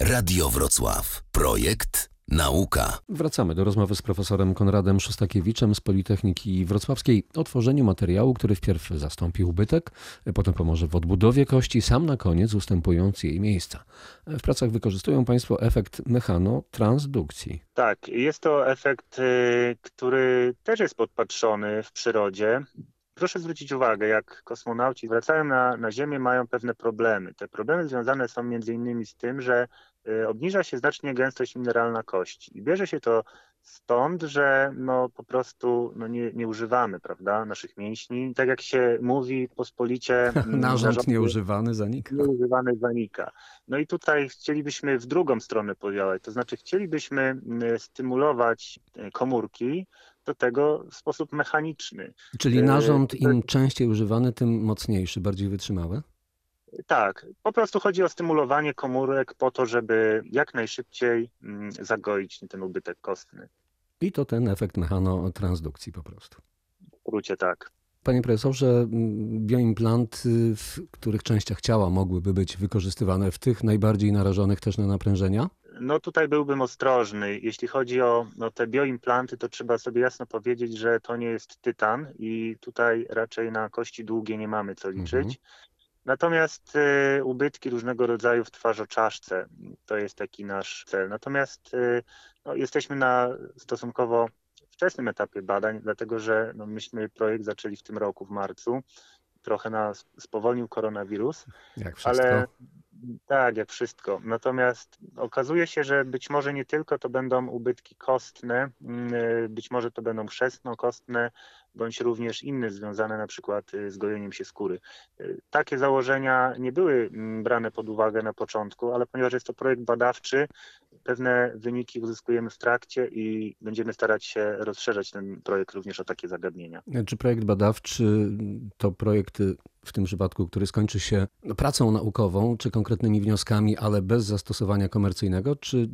Radio Wrocław. Projekt Nauka. Wracamy do rozmowy z profesorem Konradem Szostakiewiczem z Politechniki Wrocławskiej o tworzeniu materiału, który wpierw zastąpi ubytek, potem pomoże w odbudowie kości, sam na koniec ustępując jej miejsca. W pracach wykorzystują Państwo efekt mechanotransdukcji. Tak, jest to efekt, y, który też jest podpatrzony w przyrodzie. Proszę zwrócić uwagę, jak kosmonauci wracają na, na Ziemię, mają pewne problemy. Te problemy związane są między innymi z tym, że obniża się znacznie gęstość mineralna kości. I bierze się to stąd, że no, po prostu no, nie, nie używamy prawda, naszych mięśni. Tak jak się mówi pospolicie... mm, Narząd nieużywany zanika. nieużywany zanika. No i tutaj chcielibyśmy w drugą stronę podziałać, to znaczy chcielibyśmy mm, stymulować e, komórki do tego w sposób mechaniczny. Czyli Yy, narząd to- im częściej używany, tym mocniejszy, bardziej wytrzymały? Tak, po prostu chodzi o stymulowanie komórek po to, żeby jak najszybciej mm, zagoić ten ubytek kostny. I to ten efekt mechanotransdukcji po prostu. W skrócie tak. Panie profesorze, m, bioimplanty, w których częściach ciała mogłyby być wykorzystywane w tych najbardziej narażonych też na naprężenia? No tutaj byłbym ostrożny. Jeśli chodzi o no, te bioimplanty, to trzeba sobie jasno powiedzieć, że to nie jest tytan i tutaj raczej na kości długie nie mamy co liczyć. Mhm. Natomiast y, ubytki różnego rodzaju w twarzoczaszce to jest taki nasz cel. Natomiast y, no, jesteśmy na stosunkowo wczesnym etapie badań, dlatego że no, myśmy projekt zaczęli w tym roku, w marcu. Trochę nas spowolnił koronawirus, ale tak, jak wszystko. Natomiast okazuje się, że być może nie tylko to będą ubytki kostne, mm, y, być może to będą chrzestno-kostne, bądź również inne związane na przykład y, z gojeniem się skóry. Y, Takie założenia nie były mm, brane pod uwagę na początku, ale ponieważ jest to projekt badawczy, pewne wyniki uzyskujemy w trakcie i będziemy starać się rozszerzać ten projekt również o takie zagadnienia. Czy projekt badawczy to projekt w tym przypadku, który skończy się pracą naukową czy konkretnymi wnioskami, ale bez zastosowania komercyjnego? Czy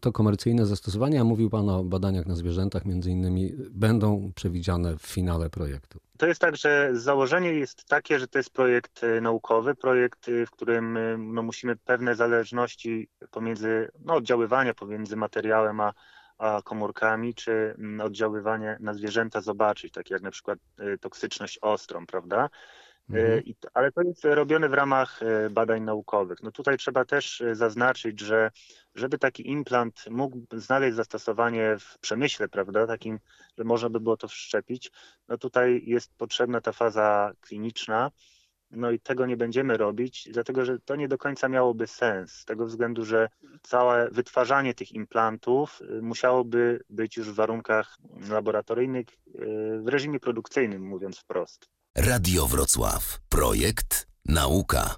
to komercyjne zastosowania, mówił Pan o badaniach na zwierzętach między innymi, będą przewidziane w finale projektu? To jest tak, że założenie jest takie, że to jest projekt e, naukowy, projekt, e, w którym e, no, musimy pewne zależności pomiędzy, no, oddziaływania pomiędzy materiałem a, a komórkami, czy mm, oddziaływanie na zwierzęta zobaczyć, takie jak na przykład toksyczność ostrą, prawda? E, Mhm. to- Ale to jest robione w ramach e, badań naukowych. No tutaj trzeba też e, zaznaczyć, że żeby taki implant mógł znaleźć zastosowanie w przemyśle, prawda, takim, że można by było to wszczepić, no tutaj jest potrzebna ta faza kliniczna. No i tego nie będziemy robić, dlatego że to nie do końca miałoby sens, z tego względu, że całe wytwarzanie tych implantów musiałoby być już w warunkach laboratoryjnych, w reżimie produkcyjnym, mówiąc wprost. Radio Wrocław. Projekt Nauka.